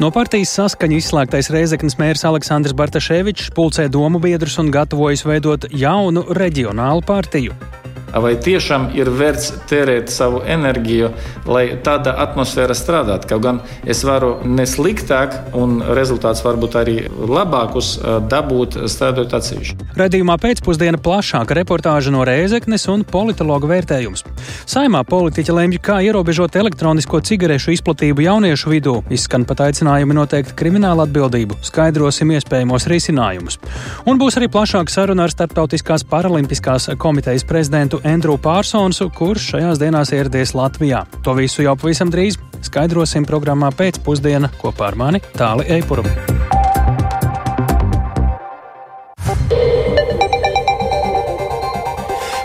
No partijas saskaņa izslēgtais Reizeknas mērs Aleksandrs Bartaševičs pulcē domu biedrus un gatavojas veidot jaunu reģionālu partiju. Vai tiešām ir vērts tērēt savu enerģiju, lai tāda atmosfēra strādātu? Kaut gan es varu nesliktāk, un rezultāts varbūt arī labākus dabūt strādājot atsevišķi. Radījumā pēcpusdiena plašāka reportāža no Rēzeknes un politologa vērtējums. Saimā politiķi lemj, kā ierobežot elektronisko cigarešu izplatību jauniešu vidū. Izskan pat aicinājumi noteikt kriminālu atbildību, skaidrosim iespējamos risinājumus. Un būs arī plašāka saruna ar Startautiskās paralimpiskās komitejas prezidentu Andrew Pārsonsu, kurš šajās dienās ieradies Latvijā. To visu jau pavisam drīz skaidrosim programmā pēcpusdiena kopā ar mani Tāli Eipuru.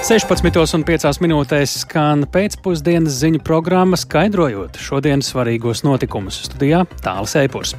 Sešpadsmitos un piecās minūtēs skan pēcpusdienas ziņu programma, skaidrojot šodienas svarīgos notikumus. Studijā Tāls Eipurs.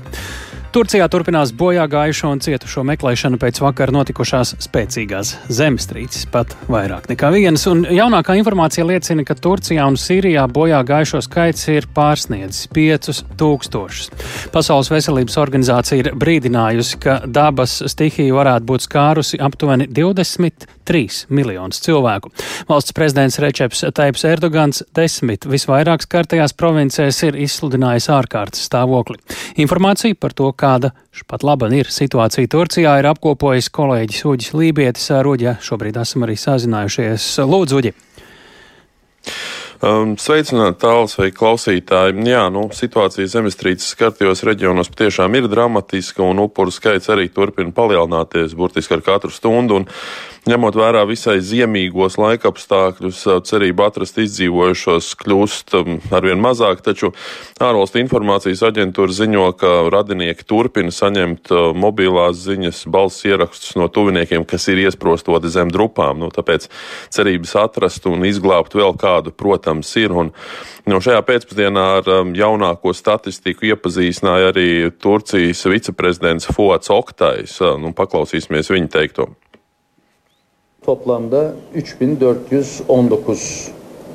Turcijā turpinās bojā gājušo un cietušo meklēšana pēc vakar notikušās spēcīgās zemestrīces, pat vairāk nekā vienas. Un jaunākā informācija liecina, ka Turcijā un Sīrijā bojā gājušo skaits ir pārsniedzis 5000. Pasaules veselības organizācija ir brīdinājusi, ka dabas stihija varētu būt skārusi aptuveni 23 miljonus cilvēku. Valsts prezidents Rečeps Taips Erdogans desmit visvairāk skartajās provincēs ir izsludinājis ārkārtas stāvokli. Informācija par to, kāda pat laba ir situācija Turcijā, ir apkopojis kolēģis Uģis Lībietis ar Uģi. Šobrīd esam arī sazinājušies. Lūdzu, Uģi! Um, Sveicināti tāls vai klausītāji. Jā, nu, situācija zemestrīces skartajos reģionos patiešām ir dramatiska un upuru skaits arī turpina palielināties burtiski ar katru stundu. Un, Ņemot vērā visai ziemīgos laikapstākļus, cerība atrast izdzīvojušos kļūst um, arvien mazāk, taču ārvalstu informācijas aģentūra ziņo, ka radinieki turpina saņemt uh, mobilās ziņas, balss ierakstus no tuviniekiem, kas ir iesprostoti zem drupām. Nu, tāpēc cerības atrast un izglābt vēl kādu, protams, ir. Un, no šajā pēcpusdienā ar um, jaunāko statistiku iepazīstināja arī Turcijas viceprezidents Fuats Oktais. Nu, paklausīsimies viņa teikto. Toplamda 3419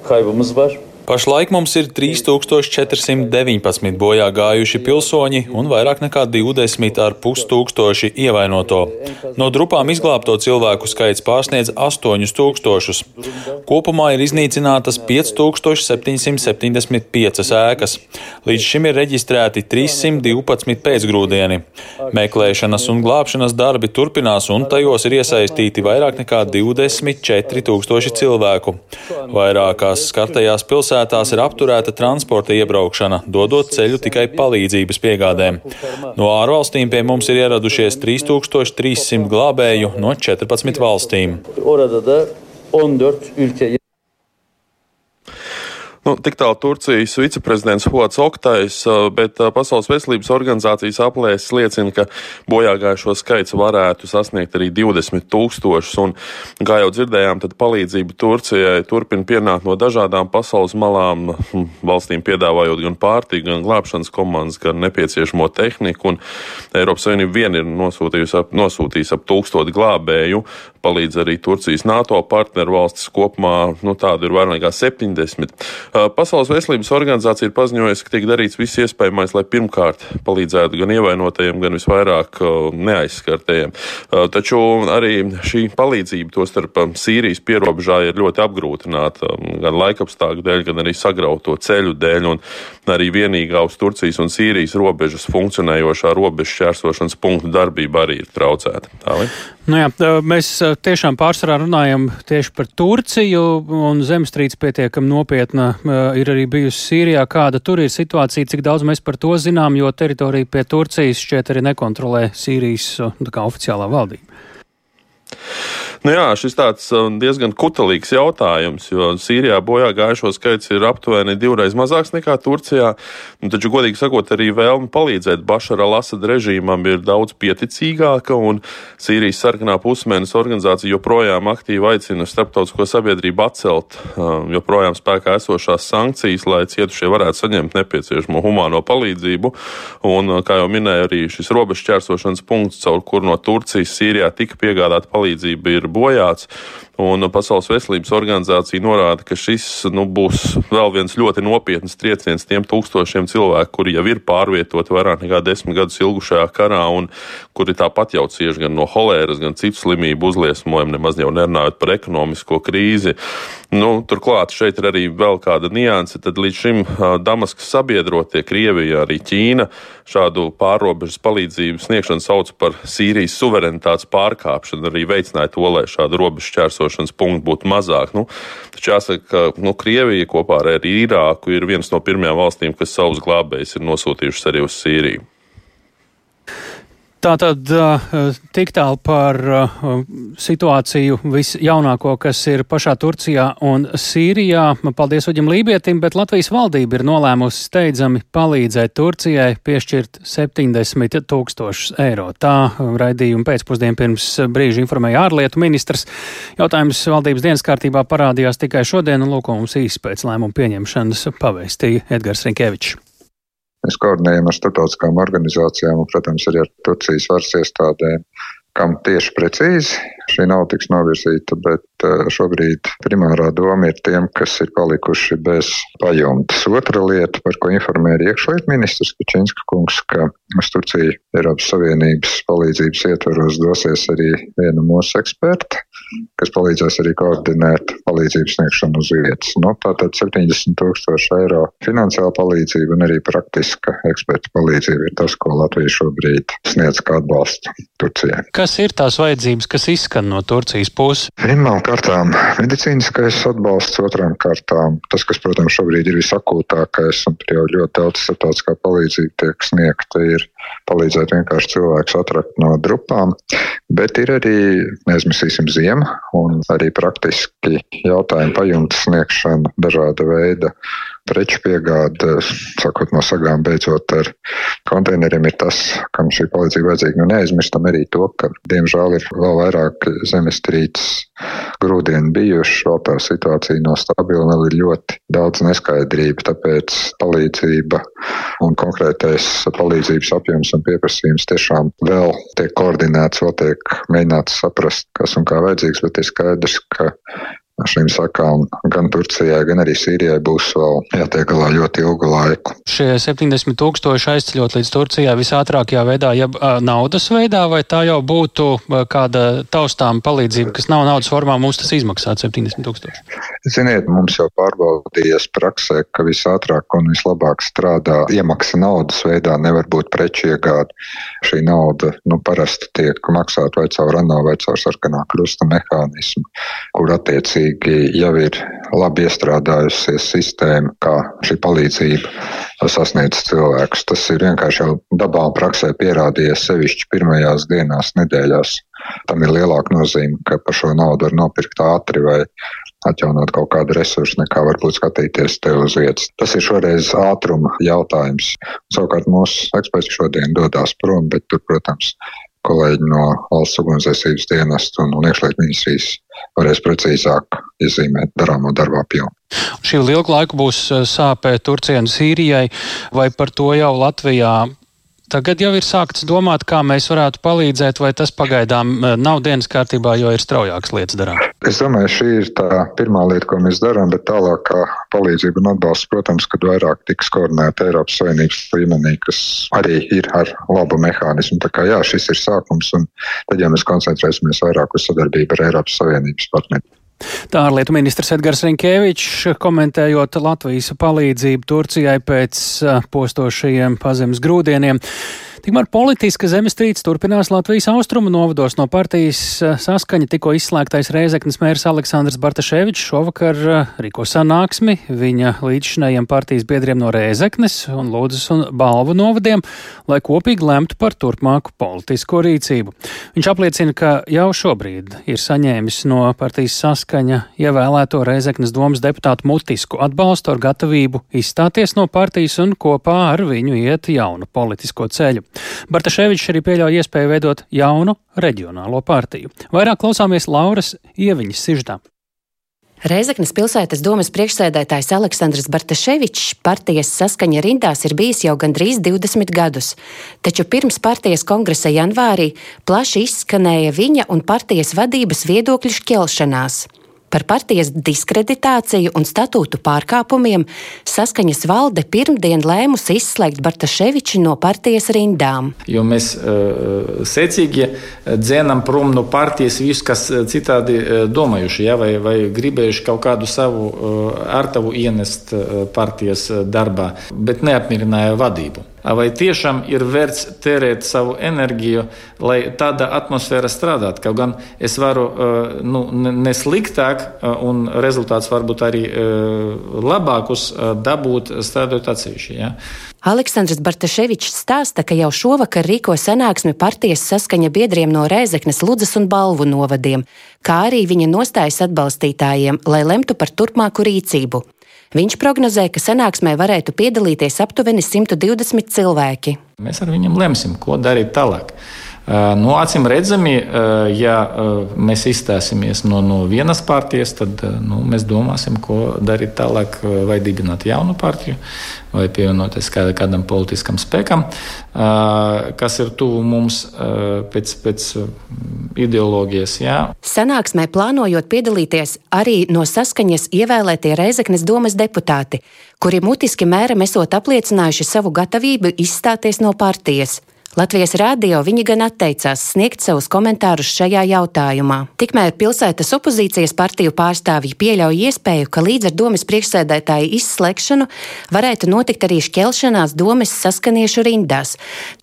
kaybımız var. Pašlaik mums ir 3419 bojā gājuši pilsoņi un vairāk nekā 20,5 tūkstoši ievainoto. No drupām izglābto cilvēku skaits pārsniedz 8000. Kopumā ir iznīcinātas 5775 ēkas. Līdz šim ir reģistrēti 312 pēcgrūdieni. Meklēšanas un glābšanas darbi turpinās, un tajos ir iesaistīti vairāk nekā 24 tūkstoši cilvēku. Vairākās skartajās pilsētās pilsētās ir apturēta transporta iebraukšana, dodot ceļu tikai palīdzības piegādēm. No ārvalstīm pie mums ir ieradušies 3300 glābēju no 14 valstīm. Orada da 14 ülke Nu, tik tālu Turcijas viceprezidents Hots Oktais, bet Pasaules veselības organizācijas aplēses liecina, ka bojāgājušo skaits varētu sasniegt arī 20 tūkstošus. Un, kā jau dzirdējām, tad palīdzība Turcijai turpina pienākt no dažādām pasaules malām, hm, valstīm piedāvājot gan pārtīku, gan glābšanas komandas, gan nepieciešamo tehniku. Un Eiropas Savienība vien ir nosūtījusi ap, nosūtījusi ap tūkstoti glābēju, palīdz arī Turcijas NATO partneru valstis kopumā, nu tādu ir vairāk nekā 70. Pasaules veselības organizācija ir paziņojusi, ka tiek darīts viss iespējamais, lai pirmkārt palīdzētu gan ievainotajiem, gan visvairāk neaizskartajiem. Taču arī šī palīdzība, tostarp Sīrijas pierobežā, ir ļoti apgrūtināta gan laikapstākļu dēļ, gan arī sagrauto ceļu dēļ, un arī vienīgā uz Turcijas un Sīrijas robežas funkcionējošā robežu šķērsošanas punktu darbība arī ir traucēta. Tā, vai? Nu jā, mēs tiešām pārsvarā runājam tieši par Turciju, un zemestrīce pietiekami nopietna ir arī bijusi Sīrijā. Kāda tur ir situācija, cik daudz mēs par to zinām, jo teritorija pie Turcijas šķiet arī nekontrolē Sīrijas oficiālā valdība. Nu jā, šis tāds um, diezgan kutelīgs jautājums, jo Sīrijā bojā gājušo skaits ir aptuveni divreiz mazāks nekā Turcijā. Nu, taču, godīgi sakot, arī vēlme palīdzēt Bašara al-Asad režīmam ir daudz pieticīgāka, un Sīrijas sarkanā pusmēnesis organizācija joprojām aktīvi aicina starptautisko sabiedrību atcelt um, joprojām spēkā esošās sankcijas, lai cietušie varētu saņemt nepieciešamo humāno palīdzību. Un, uh, kā jau minēja, arī šis robežšķērsošanas punkts, caur kur no Turcijas Sīrijā tika piegādāta palīdzība, ir bojāts. Un Pasaules veselības organizācija norāda, ka šis nu, būs vēl viens ļoti nopietns trieciens tiem tūkstošiem cilvēku, kuri jau ir pārvietoti vairāk nekā desmit gadus ilgušajā karā un kuri tāpat jau cieši gan no holēras, gan citu slimību uzliesmojumu, nemaz jau nerunājot par ekonomisko krīzi. Nu, turklāt šeit ir arī vēl kāda nianse. Tad līdz šim Damaskas sabiedrotie, Krievija, arī Ķīna, šādu pārobežas palīdzību sniegšanu sauc par Sīrijas suverenitātes pārkāpšanu, arī veicināja to, lai šādu robežu šķērsošanas punktu būtu mazāk. Nu, taču jāsaka, ka nu, Krievija kopā ar Irāku ir viens no pirmajām valstīm, kas savus glābējus ir nosūtījušas arī uz Sīriju. Tātad tik tālu par situāciju visjaunāko, kas ir pašā Turcijā un Sīrijā. Paldies Uģim Lībietim, bet Latvijas valdība ir nolēmusi steidzami palīdzēt Turcijai piešķirt 70 tūkstošus eiro. Tā raidījuma pēcpusdien pirms brīža informēja ārlietu ministrs. Jautājums valdības dienas kārtībā parādījās tikai šodien, un lūk, mums īsi pēc lēmuma pieņemšanas pavēstīja Edgars Rinkevičs. Mēs koordinējam ar starptautiskām organizācijām un, protams, arī ar Turcijas varas iestādēm, kam tieši precīzi šī nauda tiks novirzīta, bet eh, šobrīd primārā doma ir tiem, kas ir palikuši bez pajumtes. Otra lieta, par ko informēja iekšlietu ministrs Kačinska kungs, ka uz Turciju Eiropas Savienības palīdzības ietvaros dosies arī viena mūsu eksperta, kas palīdzēs arī koordinēt palīdzības sniegšanu uz vietas. Nu, tātad 70 tūkstoši eiro finansiāla palīdzība un arī praktiska eksperta palīdzība ir tas, ko Latvija šobrīd sniedz kā atbalstu Turcijai. Kas ir tās vajadzības, kas izskan no Turcijas puses? Pirmām kārtām medicīniskais atbalsts, otrām kārtām tas, kas, protams, šobrīd ir visakūtākais un jau ļoti daudz starptautiskā palīdzība tiek sniegta, ir palīdzēt vienkārši cilvēkus atrakt no drupām, bet ir arī, neaizmirsīsim, ziema un arī praktiski jautājumu pajumtes sniegšana dažāda veida preču piegāde, sākot no sagām, beidzot ar konteineriem, ir tas, kam šī palīdzība vajadzīga. Nu, neaizmirstam arī to, ka, diemžēl, ir vēl vairāk zemestrīces grūdienu bijuši, vēl tā situācija nav stabila, vēl ir ļoti daudz neskaidrību, tāpēc palīdzība un konkrētais palīdzības apjoms un pieprasījums tiešām vēl tiek koordinēts, vēl tiek mēģināts saprast, kas un kā vajadzīgs, bet ir skaidrs, ka šīm sakām gan Turcijai, gan arī Sīrijai būs vēl jātiek galā ļoti ilgu laiku. Šie 70 tūkstoši aizceļot līdz Turcijai visātrākajā veidā, ja naudas veidā, vai tā jau būtu kāda taustām palīdzība, kas nav naudas formā, mums tas izmaksāt 70 tūkstoši? Ziniet, mums jau pārbaudījies praksē, ka visātrāk un vislabāk strādā iemaksa naudas veidā, nevar būt preču iegāde. Šī nauda nu, parasti tiek maksāta vai caur ANO vai caur sarkanā krusta mehānismu, kur attiecīgi attiecīgi jau ir labi iestrādājusies sistēma, kā šī palīdzība sasniedz cilvēkus. Tas ir vienkārši jau dabā un praksē pierādījies sevišķi pirmajās dienās, nedēļās. Tam ir lielāka nozīme, ka par šo naudu var nopirkt ātri vai atjaunot kaut kādu resursu, nekā varbūt skatīties te uz vietas. Tas ir šoreiz ātruma jautājums. Savukārt mūsu eksperti šodien dodas prom, bet tur, protams, kolēģi no valsts ugunsdzēsības dienesta un, un iekšlietu ministrijas varēs precīzāk iezīmēt darāmo darbu apjomu. Šī ilgu laiku būs eh, sāpē Turcijai un Sīrijai, vai par to jau Latvijā Tagad jau ir sākts domāt, kā mēs varētu palīdzēt, vai tas pagaidām eh, nav dienas kārtībā, jo ir straujākas lietas darām. Es domāju, šī ir tā pirmā lieta, ko mēs darām, bet tālāk kā palīdzība un atbalsts, protams, kad vairāk tiks koordinēta Eiropas Savienības līmenī, kas arī ir ar labu mehānismu. Tā kā jā, šis ir sākums, un tad jau mēs koncentrēsimies vairāk uz sadarbību ar Eiropas Savienības partneriem. Tā ārlietu ministrs Edgars Rinkēvičs komentējot Latvijas palīdzību Turcijai pēc postošajiem pazemes grūdieniem. Tikmēr politiska zemestrīce turpinās Latvijas austrumu novados no partijas eh, saskaņa tikko izslēgtais Rēzeknas mērs Aleksandrs Bartaševičs šovakar eh, rīko sanāksmi viņa līdzšinējiem partijas biedriem no Rēzeknes un Lūdzes un Balvu novadiem, lai kopīgi lemtu par turpmāku politisko rīcību. Viņš apliecina, ka jau šobrīd ir saņēmis no partijas saskaņa ievēlēto Rēzeknes domas deputātu mutisku atbalstu ar gatavību izstāties no partijas un kopā ar viņu iet jaunu politisko ceļu. Bartaševičs arī pieļauj iespēju veidot jaunu reģionālo partiju. Vairāk klausāmies Lauras Ieviņas siždā. Reizeknas pilsētas domas priekšsēdētājs Aleksandrs Bartaševičs partijas saskaņa rindās ir bijis jau gandrīz 20 gadus, taču pirms partijas kongresa janvārī plaši izskanēja viņa un partijas vadības viedokļu šķelšanās. Par partijas diskreditāciju un statūtu pārkāpumiem saskaņas valde pirmdien lēmusi izslēgt Bartaševiču no partijas rindām. Jo mēs uh, secīgi dzēnam prom no partijas visus, kas citādi domājuši, ja, vai, vai gribējuši kaut kādu savu uh, ārtavu ienest partijas darbā, bet neapmierināja vadību. Vai tiešām ir vērts tērēt savu enerģiju, lai tāda atmosfēra strādātu? Kaut gan es varu nu, ne sliktāk, un rezultāts varbūt arī labākus dabūt strādājot atsevišķi. Ja? Aleksandrs Bartaševičs stāsta, ka jau šovakar rīko sanāksmi partijas saskaņa biedriem no Rēzeknes, Ludzas un Balvu novadiem, kā arī viņa nostājas atbalstītājiem, lai lemtu par turpmāku rīcību. Viņš prognozē, ka sanāksmē varētu piedalīties aptuveni 120 cilvēki. Mēs ar viņiem lemsim, ko darīt tālāk. Nu, acīm redzami, ja mēs izstāsimies no, no vienas partijas, tad nu, mēs domāsim, ko darīt tālāk, vai dibināt jaunu partiju, vai pievienoties kādam politiskam spēkam, kas ir tuvu mums pēc, pēc ideoloģijas. Jā. Sanāksmē plānojot piedalīties arī no saskaņas ievēlētie Reizeknes domas deputāti, kuri mutiski mēram esot apliecinājuši savu gatavību izstāties no partijas. Latvijas rādio viņi gan atteicās sniegt savus komentārus šajā jautājumā. Tikmēr pilsētas opozīcijas partiju pārstāvji pieļauj iespēju, ka līdz ar domas priekšsēdētāju izslēgšanu varētu notikt arī šķelšanās domas saskaniešu rindās,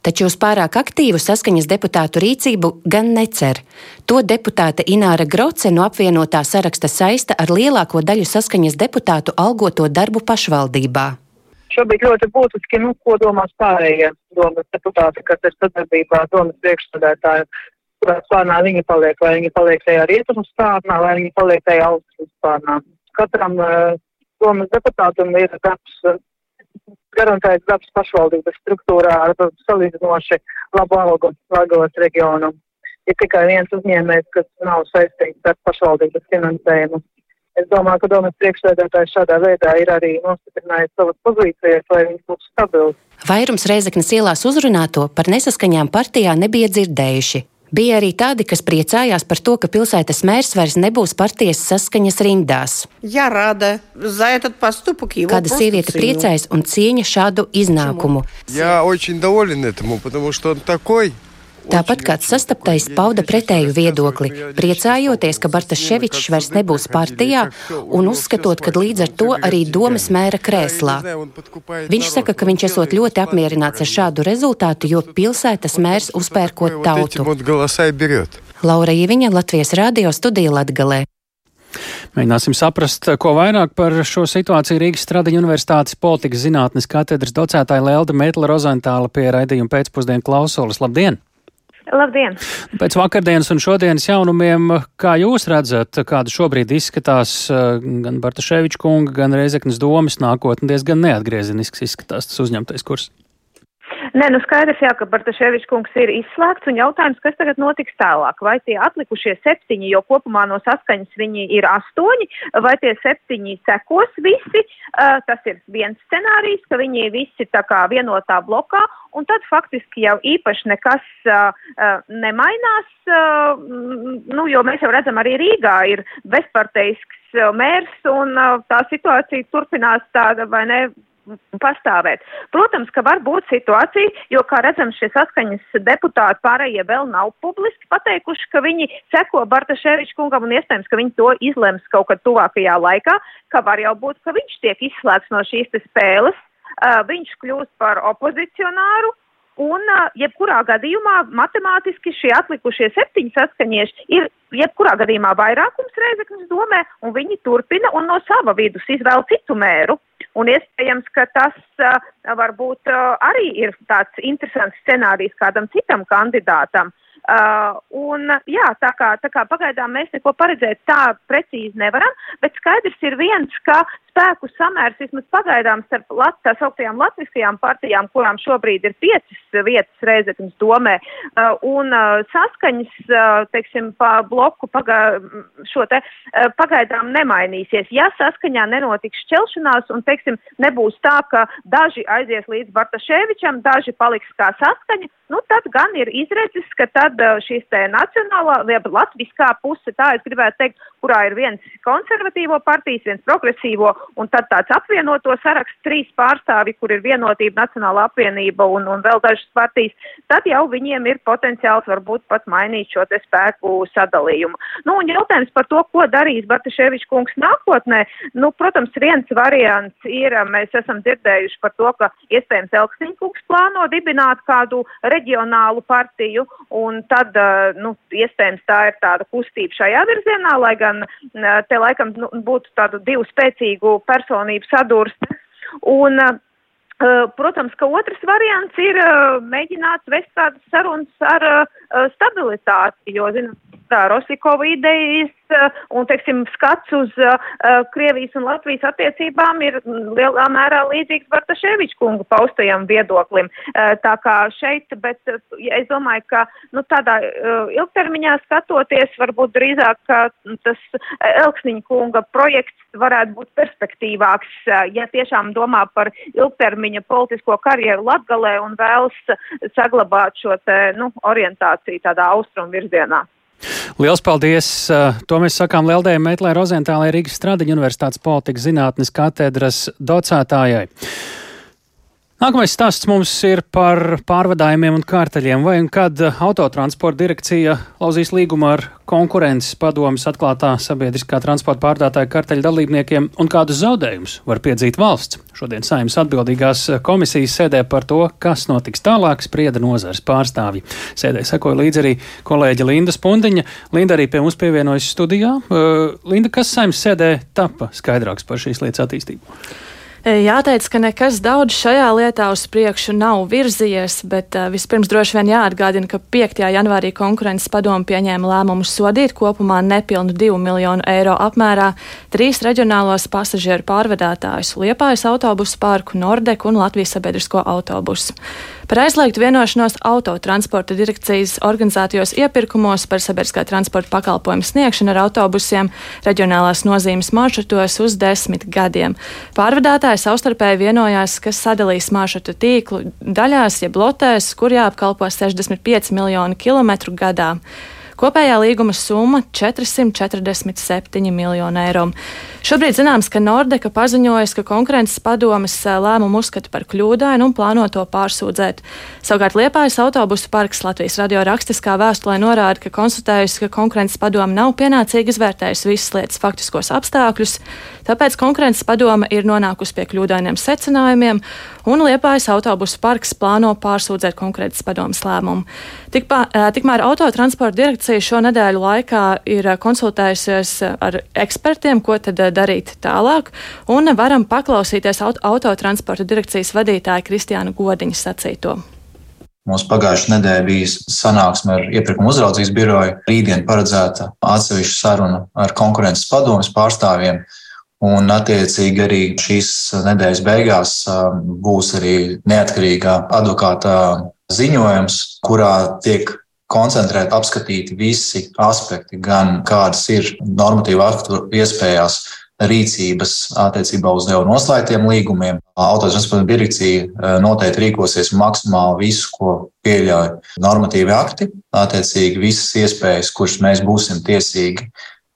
taču uz pārāk aktīvu saskaņas deputātu rīcību gan necer. To deputāte Ināra Groce no apvienotā saraksta saista ar lielāko daļu saskaņas deputātu algoto darbu pašvaldībā. Šobrīd ļoti būtiski, nu, ko domās pārējie domas deputāti, kas ir sadarbībā ar domas priekšsādētāju, kurā spārnā viņi paliek, vai viņi paliek tajā rietumu spārnā, vai viņi paliek tajā austrumu spārnā. Katram uh, domas deputātam ir darbs, uh, garantēts darbs pašvaldības struktūrā ar salīdzinoši labu algu Lagos reģionu. Ir tikai viens uzņēmējs, kas nav saistīts ar pašvaldības finansējumu. Es domāju, ka domas priekšsēdētājs šādā veidā ir arī nostiprinājis savas pozīcijas, lai viņš būtu stabils. Vairums Reizeknas ielās uzrunāto par nesaskaņām partijā nebija dzirdējuši. Bija arī tādi, kas priecājās par to, ka pilsētas mērs vairs nebūs partijas saskaņas rindās. Jā, rada. Kāda sieviete priecājas un cieņa šādu iznākumu. Jā, очень доволен этому, потому что он такой. Tāpat kāds sastaptais pauda pretēju viedokli, priecājoties, ka Bartaševičs vairs nebūs partijā un uzskatot, ka līdz ar to arī domas mēra krēslā. Viņš saka, ka viņš esot ļoti apmierināts ar šādu rezultātu, jo pilsētas mērs uzpērkot tautu. Laura Iviņa, Latvijas radio studija Latgalē. Mēģināsim saprast, ko vairāk par šo situāciju Rīgas Stradiņa Universitātes politikas zinātnes katedras docētāja Lelda Mētla Rozentāla pie raidījuma pēcpusdienu klausulas. Labdien! Labdien! Pēc vakardienas un šodienas jaunumiem, kā jūs redzat, kāda šobrīd izskatās eh, gan Bartaševiča kunga, gan Reizeknas domas nākotne diezgan neatgriezenisks izskatās tas uzņemtais kurs? Nē, nu skaidrs jā, ka Bartaševičs kungs ir izslēgts un jautājums, kas tagad notiks tālāk. Vai tie atlikušie septiņi, jo kopumā no saskaņas viņi ir astoņi, vai tie septiņi sekos visi, uh, tas ir viens scenārijs, ka viņi visi tā kā vienotā blokā, un tad faktiski jau īpaši nekas uh, nemainās, uh, nu, jo mēs jau redzam arī Rīgā ir bezparteisks mērs, un uh, tā situācija turpinās tāda, vai ne, pastāvēt. Protams, ka var būt situācija, jo, kā redzam, šie saskaņas deputāti pārējie vēl nav publiski pateikuši, ka viņi seko Bartaševiča kungam un iespējams, ka viņi to izlems kaut kad tuvākajā laikā, ka var jau būt, ka viņš tiek izslēgts no šīs spēles, uh, viņš kļūst par opozicionāru. Un, jebkurā gadījumā, matemātiski šie atlikušie septiņi saskaņieši ir jebkurā gadījumā vairākums Reizeknas domē, un viņi turpina un no sava vidus izvēl citu mēru. Un iespējams, ka tas uh, varbūt uh, arī ir tāds interesants scenārijs kādam citam kandidātam. Uh, un, jā, tā kā, tā kā pagaidām mēs neko paredzēt tā precīzi nevaram, bet skaidrs ir viens, ka spēku samērs vismaz pagaidām starp lat, tā sauktajām latviskajām partijām, kurām šobrīd ir piecas vietas Reizeknas domē, uh, un uh, saskaņas, uh, teiksim, pa bloku paga, šo te pagaidām nemainīsies. Ja saskaņā nenotiks šķelšanās un, teiksim, nebūs tā, ka daži aizies līdz Bartaševičam, daži paliks kā saskaņa, nu tad gan ir izredzes, ka tad šīs te nacionālā, jeb latviskā puse, tā es gribētu teikt, kurā ir viens konservatīvo partijas, viens progresīvo, un tad tāds apvienoto saraksts, trīs pārstāvi, kur ir vienotība, Nacionāla apvienība un, un vēl dažas partijas, tad jau viņiem ir potenciāls varbūt pat mainīt šo te spēku sadalījumu. Nu, un jautājums par to, ko darīs Bartaševičs kungs nākotnē, nu, protams, viens variants ir, mēs esam dzirdējuši par to, ka iespējams Elksniņkungs plāno dibināt kādu reģionālu partiju, un tad, nu, iespējams tā ir tāda kustība šajā virzienā, lai gan te laikam nu, būtu tādu divu spēcīgu personību sadurste. Un, Uh, protams, ka otrs variants ir uh, mēģināt vest kādas sarunas ar stabilitāti, jo, zinām, Rosikova idejas uh, un, teiksim, skats uz uh, Krievijas un Latvijas attiecībām ir lielā mērā līdzīgs Bartaševiča kunga paustajam viedoklim. Uh, tā kā šeit, bet uh, es domāju, ka, nu, tādā ilgtermiņā skatoties, varbūt drīzāk, tas Elksniņa kunga projekts varētu būt perspektīvāks, ja tiešām domā par ilgtermiņa politisko karjeru Latgalē un vēlas saglabāt šo te, nu, orientāciju tādā austrumu virzienā. Liels paldies! Uh, to mēs sakām Lieldējai Meitlē Rozentālē Rīgas Stradiņa Universitātes politikas zinātnes katedras docētājai. Nākamais stāsts mums ir par pārvadājumiem un kārtaļiem. Vai un kad autotransporta direkcija lauzīs līgumu ar konkurences padomas atklātā sabiedriskā transporta pārdātāja karteļa dalībniekiem un kādus zaudējumus var piedzīt valsts? Šodien saimnes atbildīgās komisijas sēdē par to, kas notiks tālāk, sprieda nozars pārstāvji. Sēdē sekoja līdzi arī kolēģa Linda Spundiņa. Linda arī pie mums pievienojas studijā. Linda, kas saimnes sēdē tapa skaidrāks par šīs lietas attīstību? Jāteic, ka nekas daudz šajā lietā uz priekšu nav virzījies, bet uh, vispirms droši vien jāatgādina, ka 5. janvārī konkurences padomu pieņēma lēmumu sodīt kopumā nepilnu 2 miljonu eiro apmērā trīs reģionālos pasažieru pārvadātājus - Liepājas autobusu parku, Nordeku un Latvijas sabiedrisko autobusu par aizliegtu vienošanos autotransporta direkcijas organizētajos iepirkumos par sabiedriskā transporta pakalpojumu sniegšanu ar autobusiem reģionālās nozīmes maršrutos uz desmit gadiem. Pārvadātāji savstarpēji vienojās, ka sadalīs maršrutu tīklu daļās, jeb lotēs, kur jāapkalpo 65 miljoni kilometru gadā. Kopējā līguma summa - 447 miljoni eiro. Šobrīd zināms, ka Nordeka paziņojas, ka konkurences padomes lēmumu uzskata par kļūdainu un plāno to pārsūdzēt. Savukārt Liepājas autobusu parks Latvijas radio rakstiskā vēstulē norāda, ka konstatējusi, ka konkurences padome nav pienācīgi izvērtējusi visas lietas faktiskos apstākļus, tāpēc konkurences padome ir nonākusi pie kļūdainiem secinājumiem, un Liepājas autobusu parks plāno pārsūdzēt konkurences padomes lēmumu. Tikpā, tikmēr autotransporta direkcija šo nedēļu laikā ir konsultējusies ar ekspertiem, ko tad darīt tālāk, un varam paklausīties auto, autotransporta direkcijas vadītāja Kristiāna Godiņa sacīto. Mums pagājušajā nedēļā bija sanāksme ar iepirkuma uzraudzības biroju. Rītdien paredzēta atsevišķa saruna ar konkurences padomus pārstāvjiem. Un, attiecīgi, arī šīs nedēļas beigās būs arī neatkarīgā advokāta ziņojums, kurā tiek koncentrēti apskatīti visi aspekti, gan kādas ir normatīva aktu iespējas rīcības attiecībā uz jau noslēgtiem līgumiem. Autotransporta direkcija eh, noteikti rīkosies maksimāli visu, ko pieļauj normatīvi akti, attiecīgi visas iespējas, kuras mēs būsim tiesīgi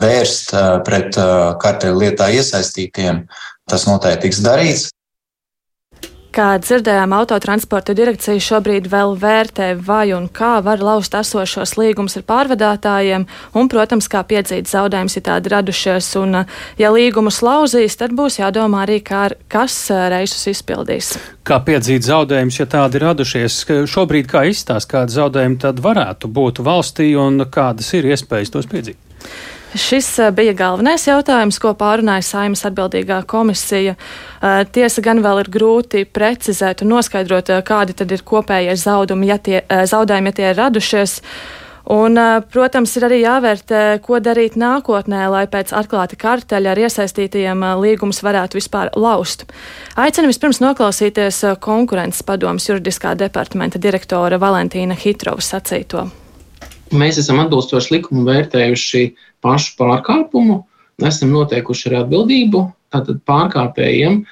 vērst eh, pret eh, karteļu lietā iesaistītiem. Tas noteikti tiks darīts. Kā dzirdējām, autotransporta direkcija šobrīd vēl vērtē, vai un kā var lauzt esošos līgumus ar pārvadātājiem, un, protams, kā piedzīt zaudējumus, ja tādi radušies. Un, ja līgumus lauzīs, tad būs jādomā arī, kā, kas reisus izpildīs. Kā piedzīt zaudējumus, ja tādi radušies? Šobrīd kā izstāst, kādi zaudējumi tad varētu būt valstī un kādas ir iespējas tos piedzīt? Šis eh, bija galvenais jautājums, ko pārunāja Saimas atbildīgā komisija. Eh, tiesa gan vēl ir grūti precizēt un noskaidrot, eh, kādi tad ir kopējie zaudumi, ja tie, zaudējumi, ja tie ir radušies. Un, protams, ir arī jāvērtē, ko darīt nākotnē, lai pēc atklāta karteļa ar iesaistītajiem līgumus varētu vispār laust. Aicinu vispirms noklausīties konkurences padomas juridiskā departamenta direktora Valentīna Hitrova sacīto. Mēs esam atbilstoši likumu vērtējuši pašu pārkāpumu, esam noteikuši arī atbildību tātad pārkāpējiem,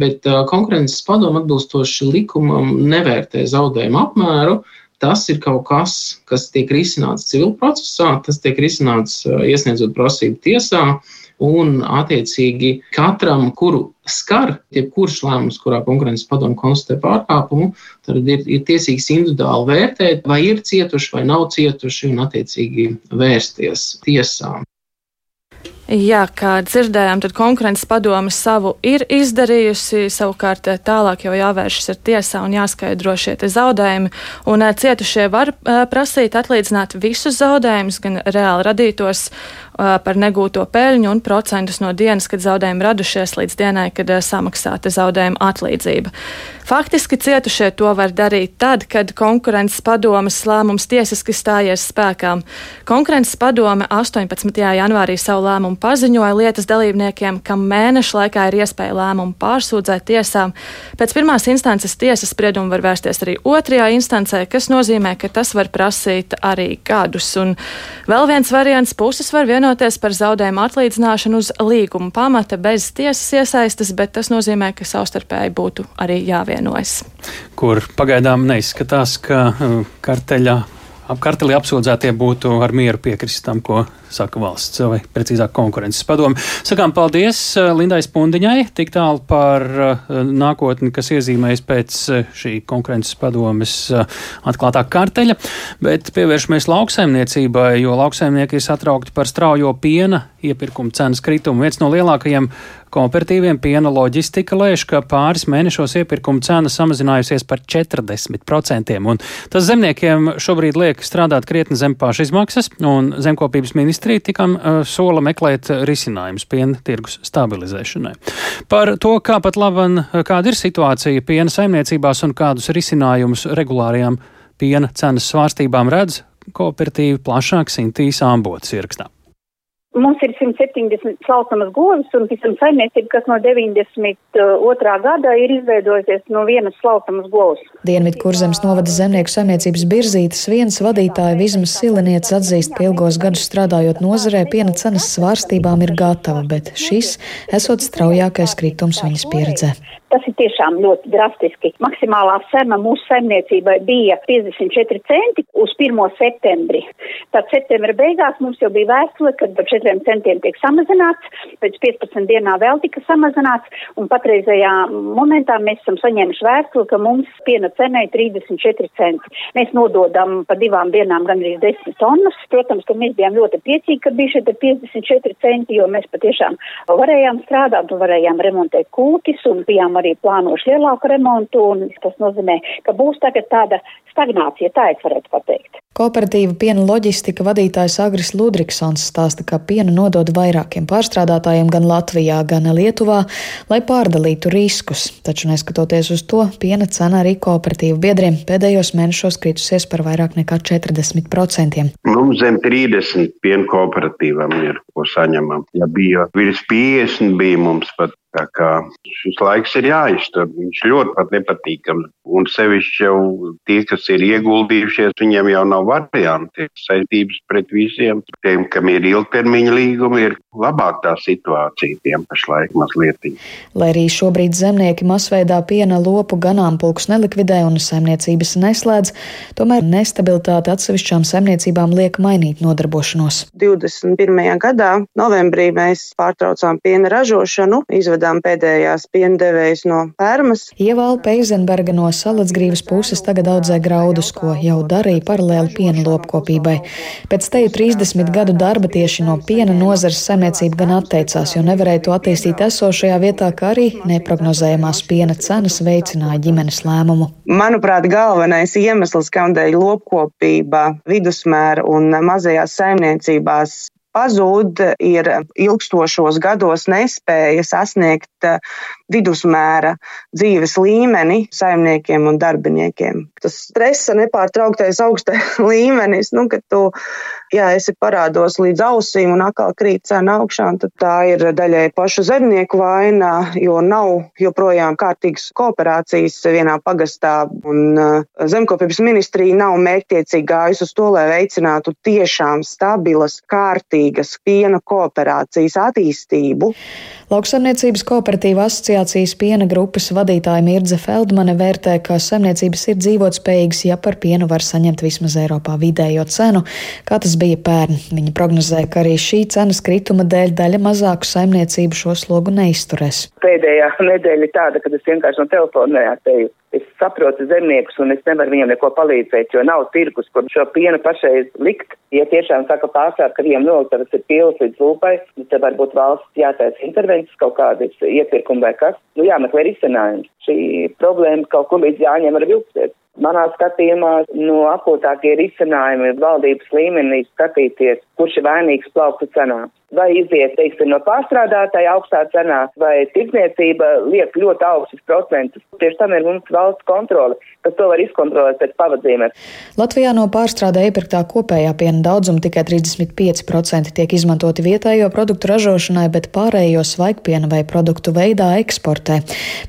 bet konkurences padoma atbilstoši likumam nevērtē zaudējumu apmēru, Tas ir kaut kas, kas tiek risināts civil procesā, tas tiek risināts iesniedzot prasību tiesā, un attiecīgi katram, kuru skar jebkurš lēmums, kurā konkurences padomu konstatē pārkāpumu, tad ir, ir tiesīgs individuāli vērtēt, vai ir cietuši vai nav cietuši, un attiecīgi vērsties tiesām. Jā, kā dzirdējām, tad konkurences padome savu ir izdarījusi. Savukārt eh, tālāk jau jāvēršas ar tiesā un jāskaidro šie zaudējumi. Un eh, cietušie var eh, prasīt atlīdzināt visus zaudējumus, gan reāli radītos par negūto peļņu un procentus no dienas, kad zaudējumi radušies, līdz dienai, kad samaksāta zaudējuma atlīdzība. Faktiski cietušie to var darīt tad, kad konkurences padomes lēmums tiesiski stājies spēkā. Konkurences padome 18. janvārī savu lēmumu paziņoja lietas dalībniekiem, kam mēneša laikā ir iespēja lēmumu pārsūdzēt tiesām. Pēc pirmās instances tiesas spriedumu var vērsties arī otrajā instancē, kas nozīmē, ka tas var prasīt arī gadus. Un vēl viens variants - puses var vienoties par zaudējumu atlīdzināšanu uz līguma pamata bez tiesas iesaistas, bet tas nozīmē, ka savstarpēji būtu arī jāvienojas. Kur pagaidām neizskatās, ka uh, karteļa ap karteli apsūdzētie būtu ar mieru piekrist tam, ko saka valsts, vai precīzāk konkurences padomu. Sakām paldies eh, Lindai Spundiņai, tik tālu par uh, nākotni, kas iezīmējas pēc uh, šī konkurences padomes atklātā karteļa, bet pievēršamies lauksaimniecībai, jo lauksaimnieki ir satraukti par straujo piena iepirkuma cenas kritumu. Viens no lielākajiem kooperatīviem piena loģistika lēš, ka pāris mēnešos iepirkuma cena samazinājusies par 40%, un tas zemniekiem šobrīd liek strādāt krietni zem pašizmaksas, un zemkopības ministrija tikam uh, sola meklēt risinājumus piena tirgus stabilizēšanai. Par to, kā pat laban, kāda ir situācija piena saimniecībās un kādus risinājumus regulārajām piena cenas svārstībām redz kooperatīvi plašāk Sintīs Ambotas ierakstā. Mums ir 170 slaucamas govis, un visam saimniecība, kas no 92. gada ir izveidojusies no vienas slaucamas govs. Dienvidu kurzemes novada zemnieku saimniecības birzītes viens vadītāja Vizmas Silenietis atzīst, ka ilgos gadus strādājot nozarē, piena cenas svārstībām ir gatava, bet šis esot straujākais kritums viņas pieredzē. Tas ir tiešām ļoti drastiski. Maksimālā sema mūsu saimniecībai bija 54 centi uz 1. septembri. Tad septembra beigās mums jau bija vēstule, kad par 4 centiem tiek samazināts, pēc 15 dienā vēl tika samazināts, un patreizajā momentā mēs esam saņēmuši vēstuli, ka mums piena cenai 34 centi. Mēs nododam pa divām dienām gandrīz 10 tonnas. Protams, ka mēs bijām ļoti priecīgi, ka bija šie 54 centi, jo mēs patiešām varējām strādāt un varējām remontēt kūtis un bijām arī plānojuši lielāku remontu, un tas nozīmē, ka būs tagad tāda stagnācija, tā es varētu pateikt. Kooperatīva piena loģistika vadītājs Agris Ludriksons stāsta, ka pienu nodod vairākiem pārstrādātājiem gan Latvijā, gan Lietuvā, lai pārdalītu riskus. Taču neskatoties uz to, piena cena arī kooperatīvu biedriem pēdējos mēnešos kritusies par vairāk nekā 40%. Mums zem 30 piena kooperatīvām ir, ko saņemam. Ja bija virs 50, bija mums pat Tā kā šis laiks ir jāiztur, viņš ļoti pat nepatīkams. Un sevišķi jau tie, kas ir ieguldījušies, viņiem jau nav varianti. Saistības pret visiem, tiem, kam ir ilgtermiņa līgumi, ir labāk tā situācija tiem pašlaik mazliet. Lai arī šobrīd zemnieki masveidā piena lopu ganāmpulkus nelikvidē un saimniecības neslēdz, tomēr nestabilitāte atsevišķām saimniecībām liek mainīt nodarbošanos. 21. gadā novembrī mēs pārtraucām piena ražošanu, izvedām atvedām pēdējās piendevējas no fermas. Ievala Peizenberga no Salacgrīvas puses tagad audzē graudus, ko jau darīja paralēli piena lopkopībai. Pēc teju 30 gadu darba tieši no piena nozares saimniecība gan atteicās, jo nevarēja to attīstīt esošajā vietā, kā arī neprognozējumās piena cenas veicināja ģimenes lēmumu. Manuprāt, galvenais iemesls, kādēļ lopkopība vidusmēra un mazajās saimniecībās pazūd, ir ilgstošos gados nespēja sasniegt eh, vidusmēra dzīves līmeni saimniekiem un darbiniekiem. Tas stresa nepārtrauktais augstais līmenis, nu, kad tu ja esi parādos līdz ausīm un atkal krīt cena augšā, tad tā ir daļai pašu zemnieku vaina, jo nav joprojām kārtīgas kooperācijas vienā pagastā, un uh, zemkopības ministrija nav mērķtiecīgi gājusi uz to, lai veicinātu tiešām stabilas, kārtīgas piena kooperācijas attīstību. Lauksaimniecības kooperatīva asociācijas piena grupas vadītāja Mirdze Feldmane vērtē, ka saimniecības ir dzīvotspējīgas, ja par pienu var saņemt vismaz Eiropā vidējo cenu, kā tas bija pērn. Viņa prognozē, ka arī šī cenas krituma dēļ daļa mazāku saimniecību šo slogu neizturēs. Pēdējā nedēļa ir tāda, kad es vienkārši no telefona neatēju. Es saprotu zemniekus un es nevaru viņiem neko palīdzēt, jo nav tirgus, kur šo pienu pašreiz likt. Ja tiešām saka pārstāv, ka viņiem noliktavas ir pilnas līdz lūpai, tad varbūt valsts jātaisa intervences kaut kādas iepirkumi vai kas. Nu jāmeklē risinājums. Šī problēma kaut kur līdz jāņem ar vilksies. Manā skatījumā no akūtākie risinājumi valdības līmenī skatīties, kurš ir vainīgs plauktu cenā vai iziet, teiksim, no pārstrādātāja augstā cenā, vai tirdzniecība liek ļoti augstus procentus. Tieši tam ir mums valsts kontrole, kas to var izkontrolēt pēc pavadzīmēm. Latvijā no pārstrādē iepirktā kopējā piena daudzuma tikai 35% tiek izmantoti vietējo produktu ražošanai, bet pārējo svaigpiena vai produktu veidā eksportē.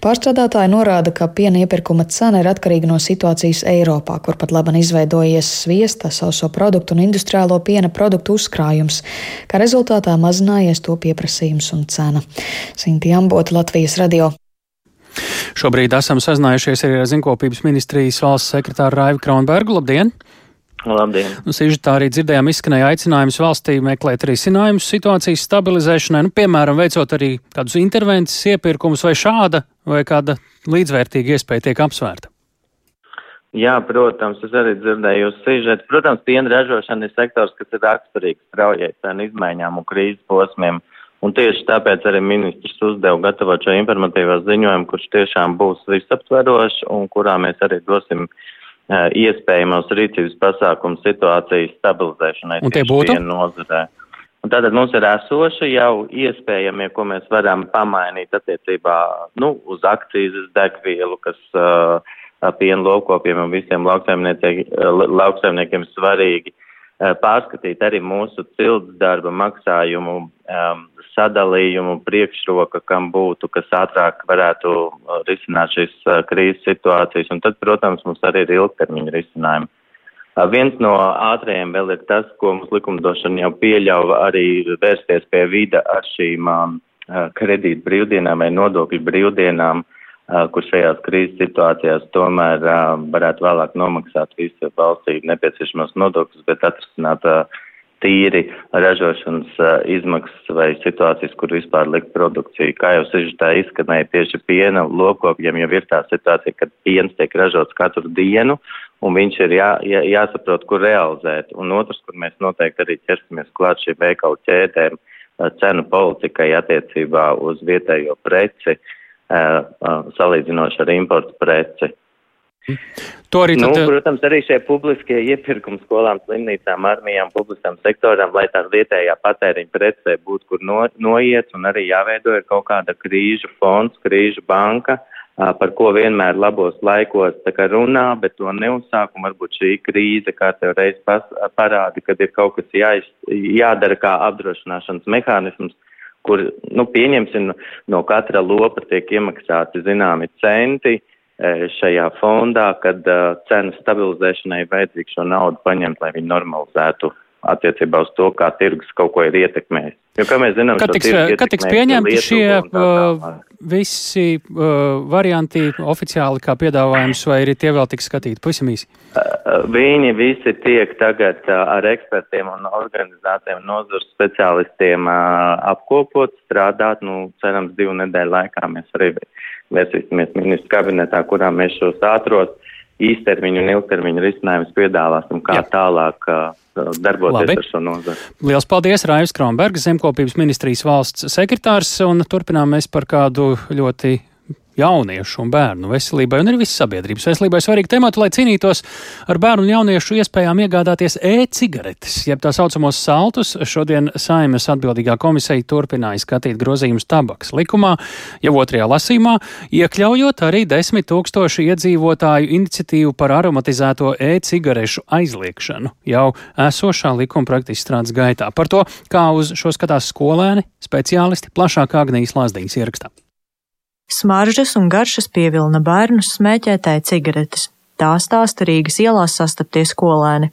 Pārstrādātāji norāda, ka piena iepirkuma cena ir atkarīga no situācijas Eiropā, kur pat laban izveidojies sviesta, sauso produktu un industriālo piena produktu uzkrājums. Kā rezultātā mazinājies to pieprasījums un cena. Sinti Ambota, Latvijas radio. Šobrīd esam sazinājušies arī ar Zinkopības ministrijas valsts sekretāru Raivu Kronbergu. Labdien! Labdien! Nu, Sīžetā arī dzirdējām izskanēja aicinājums valstī meklēt risinājumus situācijas stabilizēšanai, nu, piemēram, veicot arī kādus intervences iepirkumus vai šāda vai kāda līdzvērtīga iespēja tiek apsvērta. Jā, protams, es arī dzirdēju jūs sižetu. Protams, piena ražošana ir sektors, kas ir raksturīgs straujai cenu izmaiņām un krīzes posmiem. Un tieši tāpēc arī ministrs uzdeva gatavot šo informatīvo ziņojumu, kurš tiešām būs visaptverošs un kurā mēs arī dosim uh, iespējamos rīcības pasākumu situācijas stabilizēšanai. Un tie būtu? Nozarē. Un tātad mums ir esoši jau iespējamie, ko mēs varam pamainīt attiecībā nu, uz akcijas degvielu, kas uh, piena lopkopiem un visiem lauksaimniekiem svarīgi pārskatīt arī mūsu cildes darba maksājumu um, sadalījumu priekšroka, kam būtu, kas ātrāk varētu risināt šīs uh, krīzes situācijas. Un tad, protams, mums arī ir ilgtermiņa risinājumi. Uh, viens no ātrējiem vēl ir tas, ko mums likumdošana jau pieļauj arī vērsties pie vida ar šīm uh, kredīt brīvdienām vai nodokļu brīvdienām. Uh, kur šajās krīzes situācijās tomēr varētu vēlāk nomaksāt visu valstī nepieciešamos nodokļus, bet atrisināt tīri ražošanas izmaksas vai situācijas, kur vispār likt produkciju. Kā jau sižetā izskanēja tieši piena lopkopiem, jau ir tā situācija, ka piens tiek ražots katru dienu, un viņš ir jā, jā, jāsaprot, kur realizēt. Un otrs, kur mēs noteikti arī ķersimies klāt šī veikalu ķēdēm, cenu politikai attiecībā uz vietējo preci. Uh, salīdzinoši ar importu preci. To arī tad... nu, protams, arī šie publiskie iepirkumi skolām, slimnīcām, armijām, publiskam sektoram, lai tās vietējā patēriņa precē būtu, kur no, noiet, un arī jāveido ir kaut kāda krīžu fonds, krīžu banka, par ko vienmēr labos laikos runā, bet to neuzsāk, un varbūt šī krīze kā tev reiz parāda, kad ir kaut kas jāiz, jādara kā apdrošināšanas mehānisms, kur, nu, pieņemsim, no katra lopa tiek iemaksāti zināmi centi e, šajā fondā, kad uh, cenu stabilizēšanai vajadzīgs šo naudu paņemt, lai viņi normalizētu attiecībā uz to, kā tirgus kaut ko ir ietekmējis. Jo, kā mēs zinām, kad tiks, kad tiks pieņemti šie uh, visi uh, varianti oficiāli kā piedāvājums, vai arī tie vēl tiks skatīti pavisam īsi? Uh, viņi visi tiek tagad uh, ar ekspertiem un organizācijām nozars speciālistiem uh, apkopot, strādāt, nu, cerams, divu nedēļu laikā mēs arī vērsīsimies ministru kabinetā, kurā mēs šos ātros īstermiņu un ilgtermiņu risinājumus piedāvāsim, kā Jā. tālāk uh, darboties Labi. ar šo nozari. Lielas paldies, Raivs Kronbergs, Zemkopības ministrijas valsts sekretārs, un turpinām mēs par kādu ļoti jauniešu un bērnu veselībai un arī visas sabiedrības veselībai svarīgu tematu, lai cīnītos ar bērnu un jauniešu iespējām iegādāties e-cigaretes, jeb tā saucamos saltus. Šodien Saimas atbildīgā komisija turpināja skatīt grozījumus tabaks likumā, jau otrajā lasīmā, iekļaujot arī desmit tūkstošu iedzīvotāju iniciatīvu par aromatizēto e-cigarešu aizliekšanu jau esošā likuma projekta izstrādes gaitā. Par to, kā uz šo skatās skolēni, speciālisti, plašāk Agnijas Lazdiņas ierakstā. Smaržas un garšas pievilina bērnus smēķētāji cigaretes. Tā stāsta Rīgas ielās sastaptie skolēni.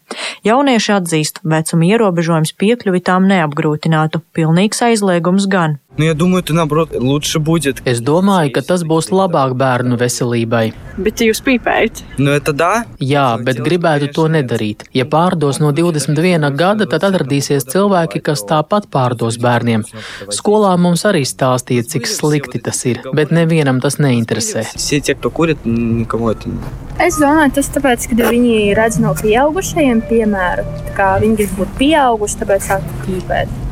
Jaunieši atzīst, vecuma ierobežojums piekļuvi tām neapgrūtinātu, pilnīgs aizliegums gan. Nu, я думаю, это наоборот лучше будет. Es domāju, ka tas būs labāk bērnu veselībai. Bet jūs pīpējat? Nu, это да. Jā, bet gribētu to nedarīt. Ja pārdos no 21 gada, tad atradīsies cilvēki, kas tāpat pārdos bērniem. Skolā mums arī stāstīja, cik slikti tas ir, bet nevienam tas neinteresē. Все те, кто курит, никому это не. Es domāju, tas tāpēc, ka viņi redz no pieaugušajiem piemēru. Tā kā viņi grib būt pieauguši, tāpēc sāk pīpēt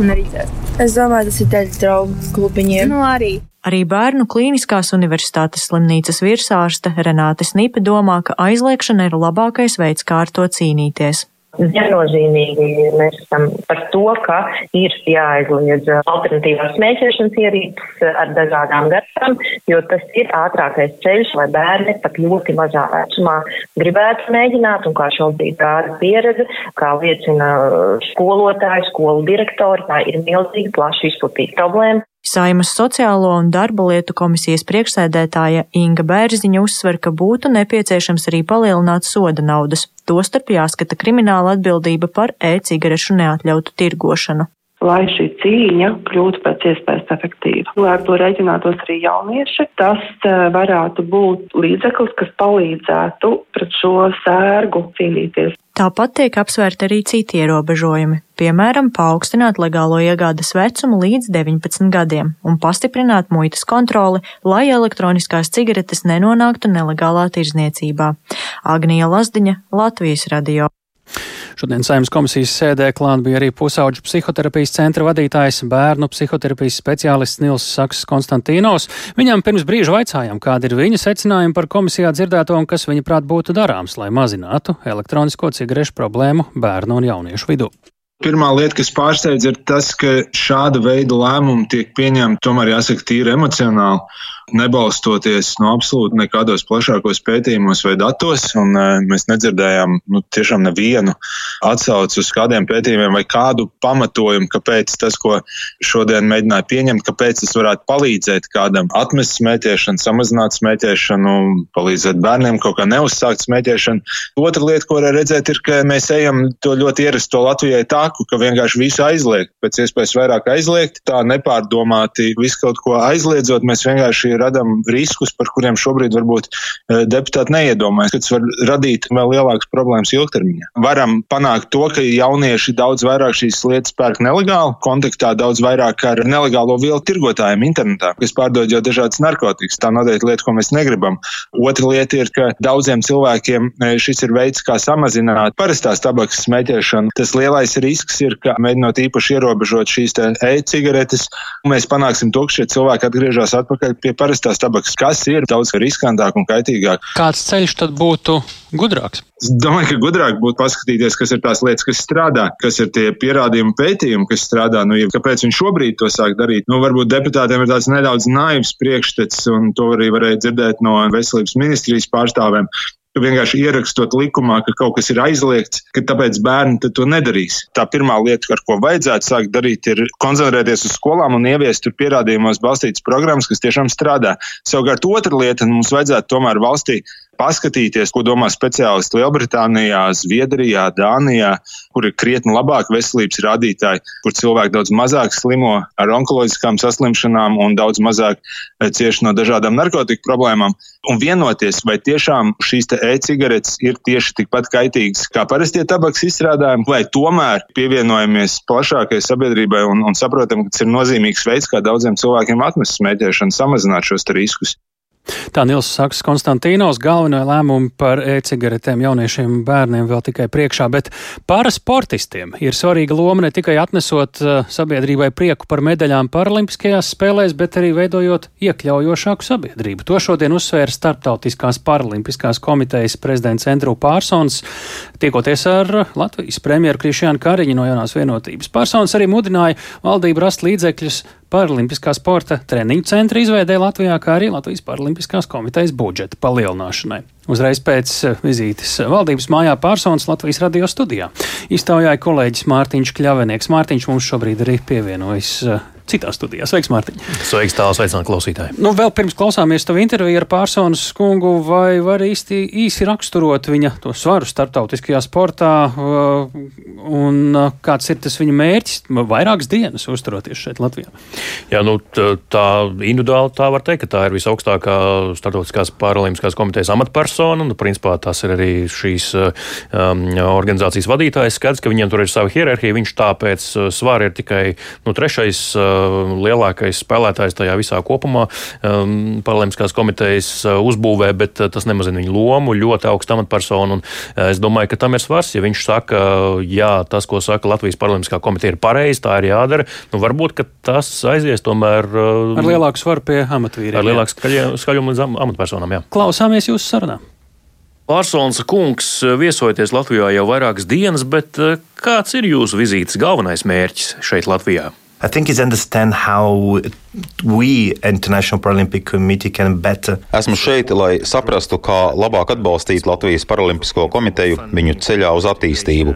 un arī dzert. Es domāju, tas ir daļa draugu klubiņiem. Nu, arī. Arī Bērnu Kliniskās Universitātes slimnīcas virsārste Renāte Snipe domā, ka aizliekšana ir labākais veids, kā ar to cīnīties. Viennozīmīgi mēs esam par to, ka ir jāaizliedz alternatīvās smēķēšanas ierīces ar dažādām garšām, jo tas ir ātrākais ceļš, lai bērni pat ļoti mazā vecumā gribētu mēģināt, un kā šobrīd rāda pieredze, kā liecina skolotāji, skolu direktori, tā ir milzīgi plaši izplatīta problēma. Saimas sociālo un darba lietu komisijas priekšsēdētāja Inga Bērziņa uzsver, ka būtu nepieciešams arī palielināt soda naudas, tostarp jāskata krimināla atbildība par e-cigarešu neatļautu tirgošanu lai šī cīņa kļūtu pēc iespējas efektīva. Lai ar to reiķinātos arī jaunieši, tas varētu būt līdzeklis, kas palīdzētu pret šo sērgu cīnīties. Tāpat tiek apsvērti arī citi ierobežojumi, piemēram, paaugstināt legālo iegādes vecumu līdz 19 gadiem un pastiprināt muitas kontroli, lai elektroniskās cigaretes nenonāktu nelegālā tirzniecībā. Agnija Lazdiņa, Latvijas radio. Šodien saimnes komisijas sēdē klāt bija arī pusauģu psihoterapijas centra vadītājs, bērnu psihoterapijas speciālists Nils Saks Konstantīnos. Viņam pirms brīža vaicājām, kāda ir viņa secinājuma par komisijā dzirdēto un kas viņa prāt būtu darāms, lai mazinātu elektronisko cigarešu problēmu bērnu un jauniešu vidū. Pirmā lieta, kas pārsteidz, ir tas, ka šāda veida lēmumi tiek pieņemti. Tomēr jāsaka tīri emocionāli nebalstoties no absolūti nekādos plašākos pētījumos vai datos. Un, uh, mēs nedzirdējām nu, tiešām nevienu atsauci uz kādiem pētījumiem vai kādu pamatojumu, kāpēc tas, ko šodien mēģināja pieņemt, kāpēc tas varētu palīdzēt kādam atmest smēķēšanu, samazināt smēķēšanu, palīdzēt bērniem kaut kā neuzsākt smēķēšanu. Otra lieta, ko var redzēt, ir, ka mēs ejam to ļoti ierasto Latvijai tāku, ka vienkārši visu aizliegt, pēc iespējas vairāk aizliegt, tā nepārdomāti visu kaut ko aizliedzot, mēs vienkārši radām riskus, par kuriem šobrīd varbūt eh, deputāti neiedomājas, ka tas var radīt vēl lielākas problēmas ilgtermiņā. Varam panākt to, ka jaunieši daudz vairāk šīs lietas pērk nelegāli, kontaktā daudz vairāk ar nelegālo vielu tirgotājiem internetā, kas pārdod jau dažādas narkotikas. Tā noteikti lieta, ko mēs negribam. Otra lieta ir, ka daudziem cilvēkiem eh, šis ir veids, kā samazināt parastās tabakas smēķēšanu. Tas lielais risks ir, ka mēģinot īpaši ierobežot šīs e-cigaretes, mēs panāksim to, ka šie cilvēki atgriežas atpakaļ pie parastās tabakas, kas ir daudz riskantāk un kaitīgāk. Kāds ceļš tad būtu gudrāks? Es domāju, ka gudrāk būtu paskatīties, kas ir tās lietas, kas strādā, kas ir tie pierādījumi, pētījumi, kas strādā. Nu, ja, kāpēc viņi šobrīd to sāk darīt? Nu, varbūt deputātiem ir tāds nedaudz naivs priekšstats, un to arī varēja dzirdēt no veselības ministrijas pārstāvēm ka vienkārši ierakstot likumā, ka kaut kas ir aizliegts, ka tāpēc bērni to nedarīs. Tā pirmā lieta, ar ko vajadzētu sākt darīt, ir koncentrēties uz skolām un ieviest tur pierādījumos balstītas programmas, kas tiešām strādā. Savukārt otra lieta, mums vajadzētu tomēr valstī paskatīties, ko domā speciālisti Lielbritānijā, Zviedrijā, Dānijā, kur ir krietni labāki veselības rādītāji, kur cilvēki daudz mazāk slimo ar onkoloģiskām saslimšanām un daudz mazāk eh, cieši no dažādām narkotiku problēmām. Un vienoties, vai tiešām šīs e-cigaretes ir tieši tikpat kaitīgas kā parastie tabaks izstrādājumi, vai tomēr pievienojamies plašākai sabiedrībai un, un saprotam, ka tas ir nozīmīgs veids, kā daudziem cilvēkiem atmest smēķēšanu, samazināt šos riskus. Tā Nils Saks Konstantīnos galveno lēmumu par e-cigaretēm jauniešiem un bērniem vēl tikai priekšā, bet parasportistiem ir svarīga loma ne tikai atnesot uh, sabiedrībai prieku par medaļām paralimpiskajās spēlēs, bet arī veidojot iekļaujošāku sabiedrību. To šodien uzsvēra Starptautiskās paralimpiskās komitejas prezidents Andrew Pārsons, tiekoties ar Latvijas premjeru Krišjānu Kariņu no jaunās vienotības. Pārsons arī mudināja valdību rast līdzekļus Paralimpiskā sporta treniņu centra izveidē Latvijā, kā arī Latvijas Paralimpiskās komitejas budžeta palielināšanai. Uzreiz pēc eh, vizītes valdības mājā pārsons Latvijas radio studijā iztaujāja kolēģis Mārtiņš Kļavenieks. Mārtiņš mums šobrīd arī pievienojas eh, citā studijā. Sveiks, Mārtiņ! Sveiks, tālāk, sveicināt klausītāji! Nu, vēl pirms klausāmies tavu interviju ar pārsonu skungu, vai var īsti īsi raksturot viņa to svaru starptautiskajā sportā, uh, un uh, kāds ir tas viņa mērķis vairākas dienas uzturoties šeit Latvijā? Jā, nu, tā individuāli tā var teikt, ka tā ir visaugstākā starptautiskās paralimpiskās komitejas amatpersona, un principā tas ir arī šīs um, organizācijas vadītājs. Skaidrs, ka viņiem tur ir sava hierarhija, viņš tāpēc uh, svaru ir tikai nu, trešais uh, lielākais spēlētājs tajā visā kopumā um, Paralimpiskās komitejas uh, uzbūvē, bet uh, tas nemazina viņa lomu, ļoti augsta amatpersona. Uh, es domāju, ka tam ir svars. Ja viņš saka, jā, tas, ko saka Latvijas Paralimpiskā komiteja, ir pareizi, tā ir jādara, nu varbūt tas aizies tomēr ar lielāku svaru pie amatvīriem. Ar lielāku skaļumu līdz amatpersonām. Jā. Klausāmies jūsu sarunā. Pārsons kungs viesojoties Latvijā jau vairākas dienas, bet kāds ir jūsu vizītes galvenais mērķis šeit Latvijā? I think is understand how we, International Paralympic Committee, can better. Esmu šeit, lai saprastu, kā labāk atbalstīt Latvijas Paralimpisko komiteju viņu ceļā uz attīstību.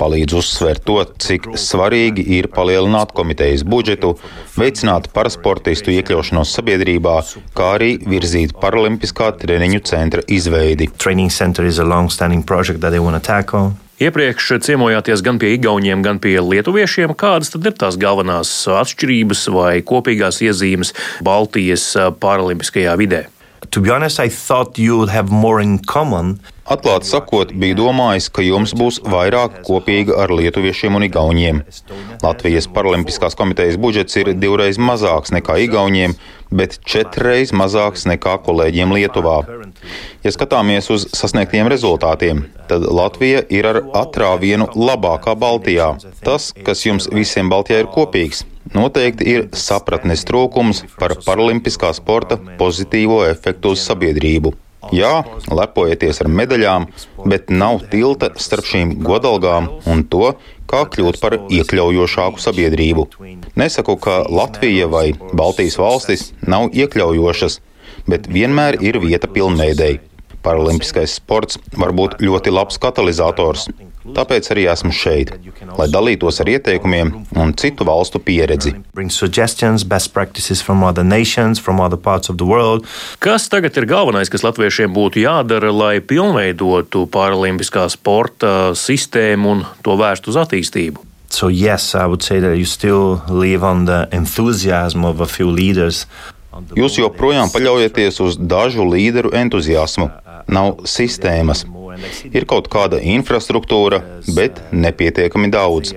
Palīdz uzsvērt to, cik svarīgi ir palielināt komitejas budžetu, veicināt parasportistu iekļaušanos sabiedrībā, kā arī virzīt Paralimpiskā treniņu centra izveidi. Training center is a long-standing project that they want to tackle. Iepriekš ciemojāties gan pie igauniem, gan pie lietuviešiem. Kādas tad ir tās galvenās atšķirības vai kopīgās iezīmes Baltijas paralimpiskajā vidē? To be honest, I thought you would have more in common Atklāti sakot, bija domājis, ka jums būs vairāk kopīga ar lietuviešiem un igauniem. Latvijas Paralimpiskās komitejas budžets ir divreiz mazāks nekā igauniem, bet četreiz mazāks nekā kolēģiem Lietuvā. Ja skatāmies uz sasniegtiem rezultātiem, tad Latvija ir ar atrāvienu labākā Baltijā. Tas, kas jums visiem Baltijā ir kopīgs, noteikti ir sapratnes trūkums par paralimpiskā sporta pozitīvo efektu uz sabiedrību. Jā, lepojieties ar medaļām, bet nav tilta starp šīm godalgām un to, kā kļūt par iekļaujošāku sabiedrību. Nesaku, ka Latvija vai Baltijas valstis nav iekļaujošas, bet vienmēr ir vieta pilnveidēji. Paralimpiskais sports var būt ļoti labs katalizators. Tāpēc arī esmu šeit, lai dalītos ar ieteikumiem un citu valstu pieredzi. Kas tagad ir galvenais, kas latviešiem būtu jādara, lai pilnveidotu paralimpiskā sporta sistēmu un to vērstu uz attīstību? So, yes, I would say that you still live on the enthusiasm of a few leaders. Jūs joprojām paļaujaties uz dažu līderu entuziasmu. Nav sistēmas. Ir kaut kāda infrastruktūra, bet nepietiekami daudz.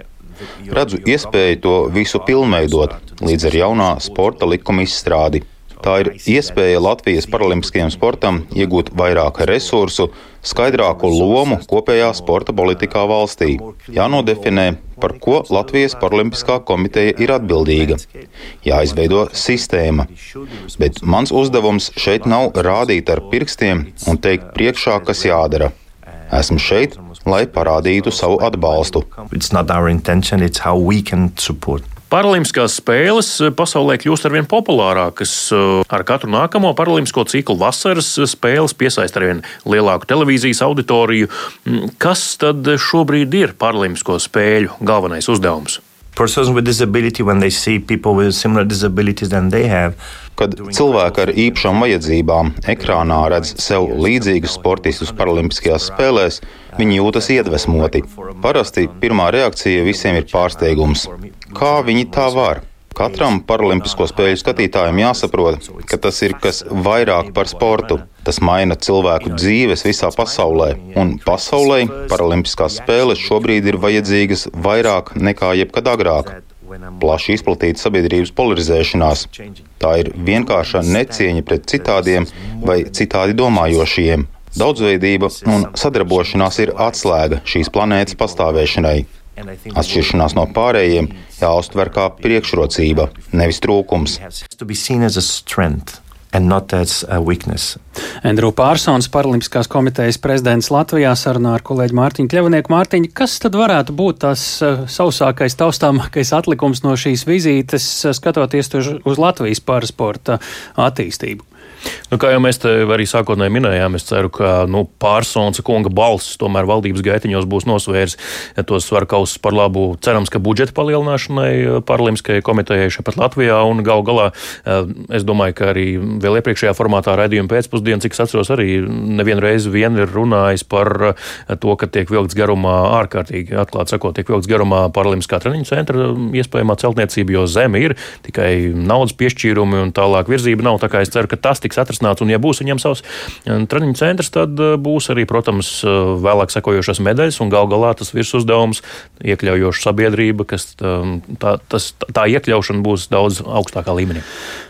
Redzu iespēju to visu pilnveidot līdz ar jaunā sporta likuma izstrādi. Tā ir iespēja Latvijas paralimpiskajam sportam iegūt vairāk resursu, skaidrāku lomu kopējā sporta politikā valstī. Jānodefinē, par ko Latvijas paralimpiskā komiteja ir atbildīga. Jāizveido sistēma. Bet mans uzdevums šeit nav rādīt ar pirkstiem un teikt priekšā, kas jādara. Esmu šeit, lai parādītu savu atbalstu. Paralimpiskās spēles pasaulē kļūst arvien populārākas. Ar katru nākamo paralimpisko ciklu vasaras spēles piesaista arvien lielāku televīzijas auditoriju. Kas tad šobrīd ir paralimpisko spēļu galvenais uzdevums? Persons with disability, when they see people with similar disabilities than they have, kad cilvēki ar īpašām vajadzībām ekrānā redz sev līdzīgus sportistus Paralimpiskajās spēlēs, viņi jūtas iedvesmoti. Parasti pirmā reakcija visiem ir pārsteigums. Kā viņi tā var? Katram paralimpisko spēļu skatītājam jāsaprot, ka tas ir kas vairāk par sportu. Tas maina cilvēku dzīves visā pasaulē, un pasaulē paralimpiskās spēles šobrīd ir vajadzīgas vairāk nekā jebkad agrāk. plaši izplatīta sabiedrības polarizēšanās. Tā ir vienkārša necieņa pret citādiem vai citādi domājošiem. Daudzveidība un sadarbošanās ir atslēga šīs planētas pastāvēšanai. Atšķiršanās no pārējiem jāuztver kā priekšrocība, nevis trūkums. Andrew Pārsons, Paralimpiskās komitejas prezidents Latvijā, sarunā ar kolēģi Mārtiņu Kļavnieku. Mārtiņu, kas tad varētu būt tas uh, sausākais, taustāmākais atlikums no šīs vizītes, uh, skatoties uz Latvijas pārsporta attīstību? Nu, kā jau mēs arī sākotnēji minējām, es ceru, ka nu, pārsons kunga balss tomēr valdības gaitiņos būs nosvērs tos svarkausus par labu. Cerams, ka budžeta palielināšanai eh, Paralimpiskajai komitejai šeit pat Latvijā un gal galā eh, es domāju, ka arī vēl iepriekšējā formātā raidījuma pēcpusdienā, cik es atceros, arī nevienu reizi vien ir runājis par eh, to, ka tiek vilkts garumā ārkārtīgi, atklāti sakot, tiek vilkts garumā Paralimpiskā treniņu centra iespējamā celtniecība, jo zeme ir tikai naudas piešķīrumi un tālāk virzība nav. Tā kā es ceru, ka tas tiks atrasināts. Un, ja būs viņam savs eh, treniņu centrs, tad eh, būs arī, protams, eh, vēlāk sekojošas medaļas un gal galā tas virsuzdevums iekļaujoša sabiedrība, kas tā, tas, tā iekļaušana būs daudz augstākā līmenī.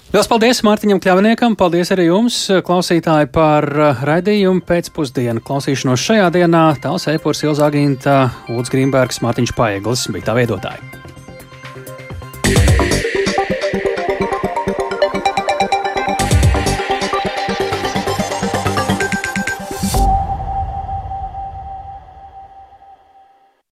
Lielas paldies Mārtiņam Kļavniekam, paldies arī jums, klausītāji, par raidījumu pēcpusdienu. Klausīšanos šajā dienā tāls Eipurs Ilzāginta, Lūdzu Grīmbergs, Mārtiņš Paeglis bija tā veidotāji.